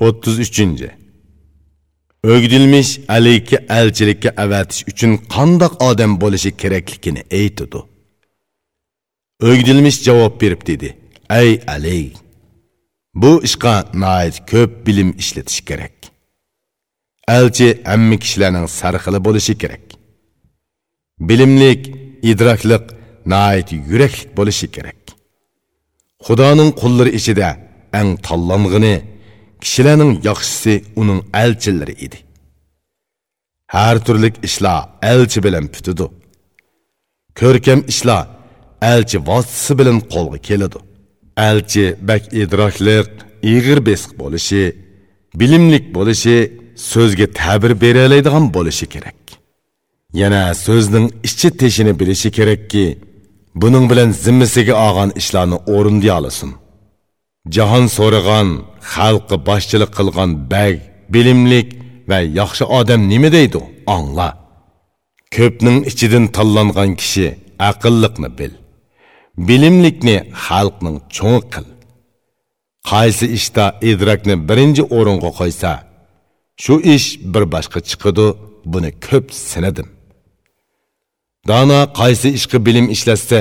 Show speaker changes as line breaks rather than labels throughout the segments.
33. o'gdilmish aleyki elchilikka avatish uchun qandoq odam bo'lishi kerakligini aytdi. o'gdilmish javob berib dedi: ay Aley, bu ishqa nihoyat ko'p bilim ishlatish kerak. Elchi hamma kishilarning sarxili bo'lishi kerak. Bilimlik, idrokliq nihoyat yuraklik bo'lishi kerak. Xudoning qullari ichida eng tanlang'ini kishilarning yaxshisi uning elchilari edi. Har turlik ishlar elchi bilan putidi. Ko'rkam ishlar elchi vositasi bilan qo'lga keladi. Elchi bak idroklar, ig'ir besiq bo'lishi bilimlik bo'lishi so'zga ta'bir bera oladigan bo'lishi kerak. Yana so'zning ichi teshini bilishi kerakki buning bilan zimmasiga olgan ishlarni o'rindiya olasin. Jahon so'ragan xalqi boshchilik qilgan bag bilimlik va yaxshi odam nima deydi angla ko'pning ichidan tanlangan kishi aqlliqni bil. Bilimlikni xalqning cho'ng qil. Qaysi ishda idrokni birinchi o'ringa qo'ysa shu ish bir boshqa chiqadi buni ko'p sinadim. Dono qaysi ishga bilim ishlatsa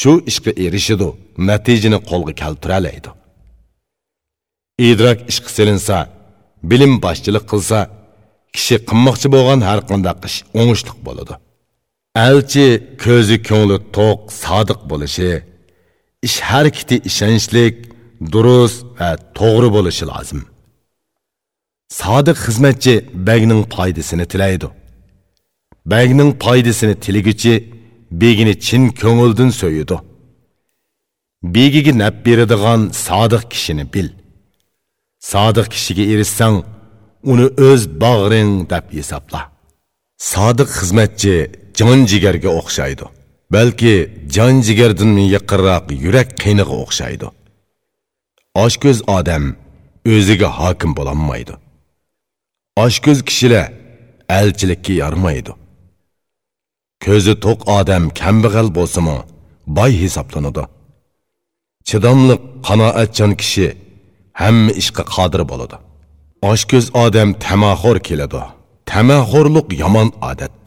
shu ishga erishidi natijani qo'lga keltiralaydi idrok ishqi silinsa bilim boshchilik qilsa kishi qilmoqchi bo'lgan har qanday ish o'ngishliq bo'ladi elchi ko'zi ko'ngli to'q sodiq bo'lishi ish harakati ishonchlik durust va to'g'ri bo'lishi lozim sodiq xizmatchi bagning foydasini tilaydi bagning foydasini tilaguchi begini chin ko'ngildan so'yidi begiga nab beradigan sodiq kishini bil sodiq kishiga erishsang uni o'z bag'ring deb hisobla sodiq xizmatchi jon jigarga o'xshaydi balki jon jigardan yaqinroq yurak qiyniga o'xshaydi. Oshko'z odam o'ziga hokim bo'lolmaydi. Oshko'z kishilar elchilikka yormaydi. Ko'zi to'q odam kambag'al bo'lsimi boy hisoblanadi. Chidamliq qanoatchan kishi hamma ishga qodir bo'ladi. Oshko'z odam tamaxo'r keladi. Tamaxo'rlik yomon odat.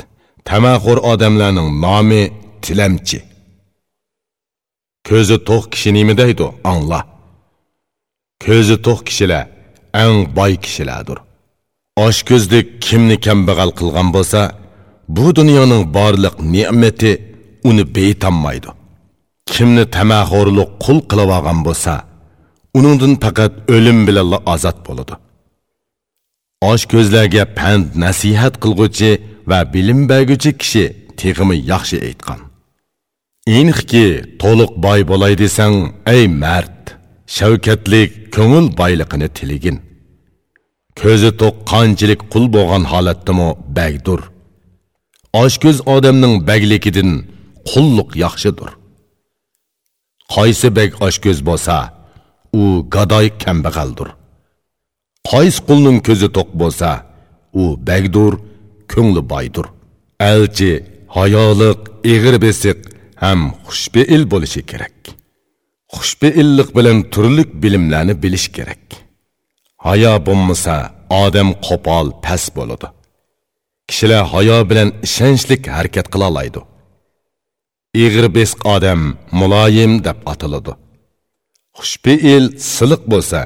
Tamaxo'r odamlarning nomi tilamchi. Ko'zi to'q kishi nima deydi angla ko'zi to'q kishilar ang boy kishilardir. Oshko'zlik kimni kambag'al qilgan bo'lsa bu dunyoning borliq ne'mati uni beytanmaydi kimni tamaxo'rlik qul qilib olgan bo'lsa uningdan faqat o'lim bilan ozod bo'ladi. Osh ko'zlarga pand nasihat qilg'uchi va bilim berguchi kishi teg'imi yaxshi aytgan. Inhki to'liq boy bo'lay desang ey mard shavkatlik ko'ngil boyligini tiligin. Ko'zi to'q qanchalik qul bo'lgan holatdimi bagdur. Oshko'z odamning baglikidan qulluq yaxshidir. Qaysi bag oshko'z bo'lsa u gadoy kambag'aldir qaysi qulning ko'zi to'q bo'lsa u bagdur ko'ngli boydur. Elchi hayoliq ig'ir besiq ham xushbeil bo'lishi kerak. Xushbeillik bilan turli bilimlarni bilish kerak. Hayo bo'lmasa odam qo'pol past bo'ladi. Kishilar hayo bilan ishonchlik harakat qila oladi. Ig'ir besiq odam muloyim deb ataladi. Xushbeil siliq bo'lsa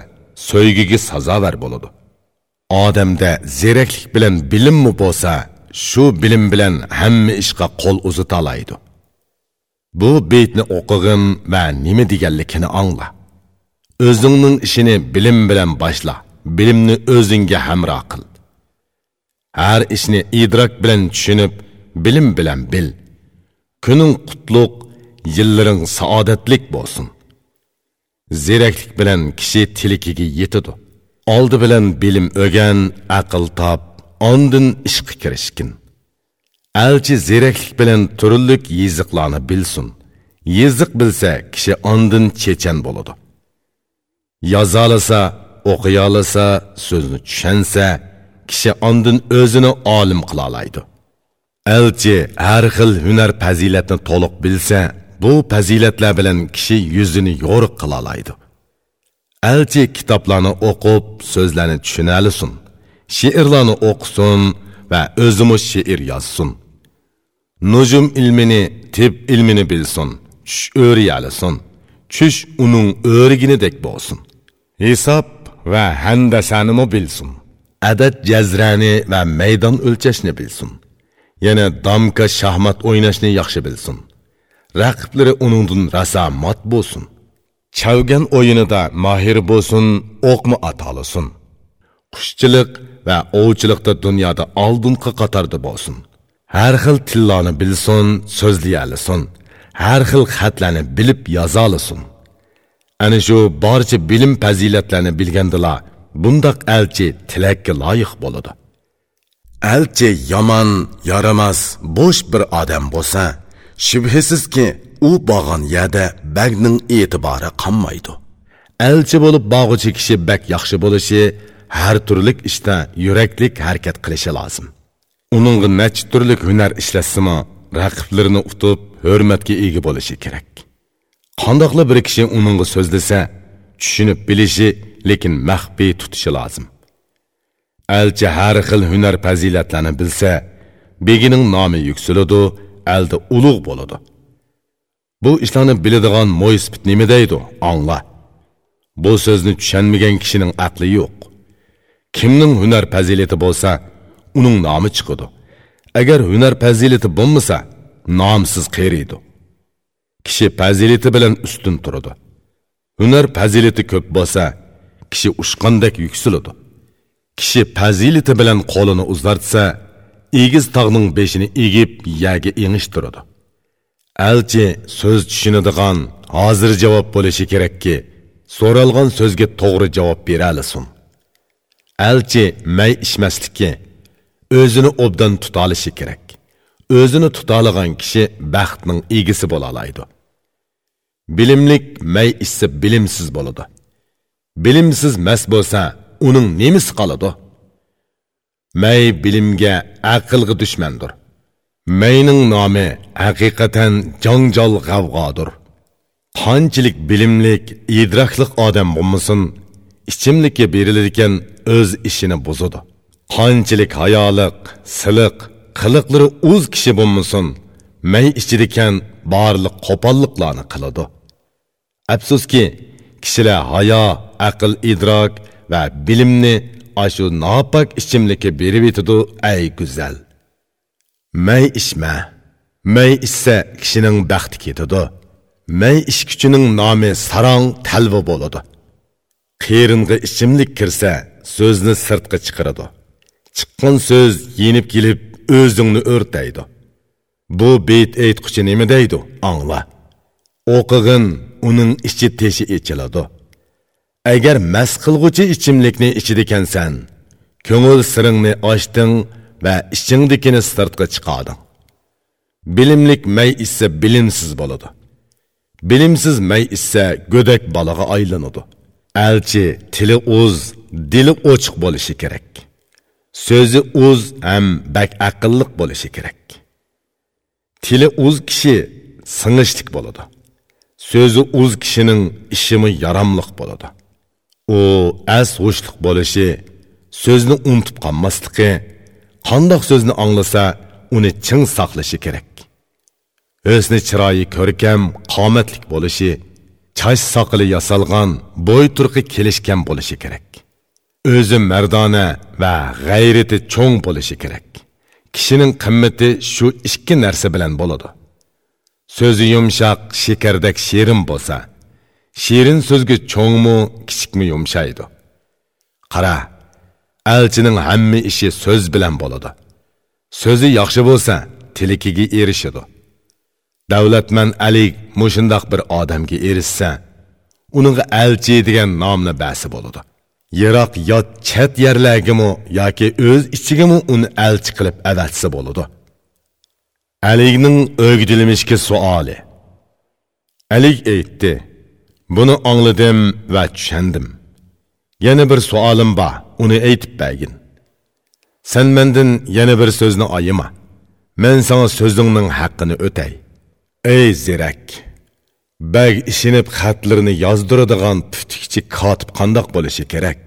so'ygiga sazovar bo'ladi. Odamda zeraklik bilan bilimmi bo'lsa shu bilim bilan hamma ishga qo'l uzatolaydi bu beytni o'qig'in va nima deganligini angla. O'zingning ishini bilim bilan boshla bilimni o'zingga hamroh qil. Har ishni idrok bilan tushunib bilim bilan bil. Kuning qutlug' yillaring saodatlik bo'lsin. Zeraklik bilan kishi tilikiga yetadi. Oldi bilan bilim o'gan aql top ondin ishqa kirishkin alchi zeraklik bilan turlik yiziqlarni bilsin. Yiziq bilsa kishi ondin chechan bo'ladi. Yozolasa o'qiyolasa so'zni tushunsa kishi ondin o'zini olim qila olaydi. Elchi har xil hunar fazilatni to'liq bilsa bu fazilatlar bilan kishi yuzini yo'riq qila oladi alchi kitoblarni o'qib so'zlarni tushunalisin she'rlarni o'qisin va o'zimiz she'r yozsin. Nujum ilmini tib ilmini bilsin tush o'riyalisin tush uning o'riginidek bo'lsin. Hisob va handasanimi bilsin adad jazrani va maydon o'lchashni bilsin. Yana domka shahmat o'ynashni yaxshi bilsin. Raqiblari uningdan rasa mot bo'lsin. Chavgan o'yinida mahir bo'lsin o'qmi atolisin. Qushchilik va ovchilikda dunyoda oldingi qatorda bo'lsin. Har xil tillarni bilsin so'zlayalisin. Har xil xatlarni bilib yozolisin. Ana shu barcha bilim fazilatlarni bilgandilar bundoq elchi tilakka loyiq bo'ladi. Elchi yomon yaramas bo'sh bir odam bo'lsa shubhisizki u bog'on yerda bagning e'tibori qolmaydi elchi bo'lib bog'ichi kishi bak yaxshi bo'lishi har turlik ishda yuraklik harakat qilishi lozim. Uningga nech turlik hunar ishlasimi raqiblarini utib hurmatga ega bo'lishi kerak. Qandoqli bir kishi uningga so'zlasa tushunib bilishi lekin maxfiy tutishi lozim. Elchi har xil hunar fazilatlarni bilsa begining nomi yuksiladi elda ulug' bo'ladi. Bu ishlarni biladigan mo'yspit nima deydi? Angla bu so'zni tushunmagan kishining aqli yo'q. Kimning hunar fazilati bo'lsa uning nomi chiqadi. Agar hunar fazilati bo'lmasa nomsiz qeriydi. Kishi fazilati bilan ustun turadi. Hunar fazilati ko'p bo'lsa kishi ushqandek yuksiladi. Kishi fazilati bilan qo'lini uzartsa egiz tog'ning beshini egib yaga engishtiradi elchi so'z tushunadigan hozir javob bo'lishi kerakki so'ralgan so'zga to'g'ri javob bera olsin. Elchi may ichmaslikka o'zini obdan tutolishi kerak. O'zini tutolagan kishi baxtning egisi bo'la oladi bilimlik may ichsa bilimsiz bo'ladi. Bilimsiz mas bo'lsa uning nemisi qoladi. May bilimga aqlga dushmandir. Mayning nomi haqiqatan jongjol g'avg'odir. Qanchalik bilimlik idrokli odam bo'lmasin ichimlikka beriladigan o'z ishini buzadi. Qanchalik hayoliq siliq qiliqlari o'z kishi bo'lmasin may ichidikan barliq qo'polliqlarni qiladi. Afsuski kishilar hayo aql idrok va bilimni ashu nopok ichimlikka berib yetidi ay go'zal may ichma may ichsa kishining baxti ketadi may ish kuchining nomi sarong talva bo'ladi qeringa ichimlik kirsa so'zni sirtqa chiqaradi chiqqan so'z yenib kelib o'zingni o'rtaydi bu beyt aytquchi nima deydi angla o'qig'in uning ichi teshi ichiladi agar mast qilg'uchi ichimlikni ichidikansan ko'ngil siringni ochding va ichingdikini sirtqa chiqarding. Bilimlik may ichsa bilimsiz bo'ladi. Bilimsiz may ichsa go'dak bolaga aylanadi. Elchi tili o'z dili ochiq bo'lishi kerak. So'zi o'z ham bak aqlliq bo'lishi kerak. Tili o'z kishi singishlik bo'ladi. So'zi o'z kishining ishimi yaramliq bo'ladi. U as xushliq bo'lishi so'zni unutib qolmasligi qandoq so'zni anglasa uni ching saqlashi kerak. O'sni chiroyi ko'rkam qomatlik bo'lishi chash soqili yasalgan bo'y turqi kelishgan bo'lishi kerak. O'zi mardona va g'ayrati cho'ng bo'lishi kerak. Kishining qimmati shu ikki narsa bilan bo'ladi. So'zi yumshoq shekardek shirin bo'lsa shirin so'zga cho'ngmi kichikmi yumshaydi. Qara elchining hamma ishi so'z bilan bo'ladi. So'zi yaxshi bo'lsa tilikiga erishadi. Davlatman alik mushundoq bir odamga erishsa uningga elchi degan nomni basi bo'ladi. Yiroq yo chet yerlargami yoki o'z ichigami uni elchi qilib avatsa bo'ladi? Alikning o'gdilmishki suoli. Alik aytdi buni angladim va tushundim yana bir suolim bor uni aytib bergin. Sen mendan yana bir so'zni oyima. Men sana so'zingning haqqini o'tay. Ey zirak bag ishinib xatlarini yozdiradigan putikchi kotib qandoq bo'lishi kerak?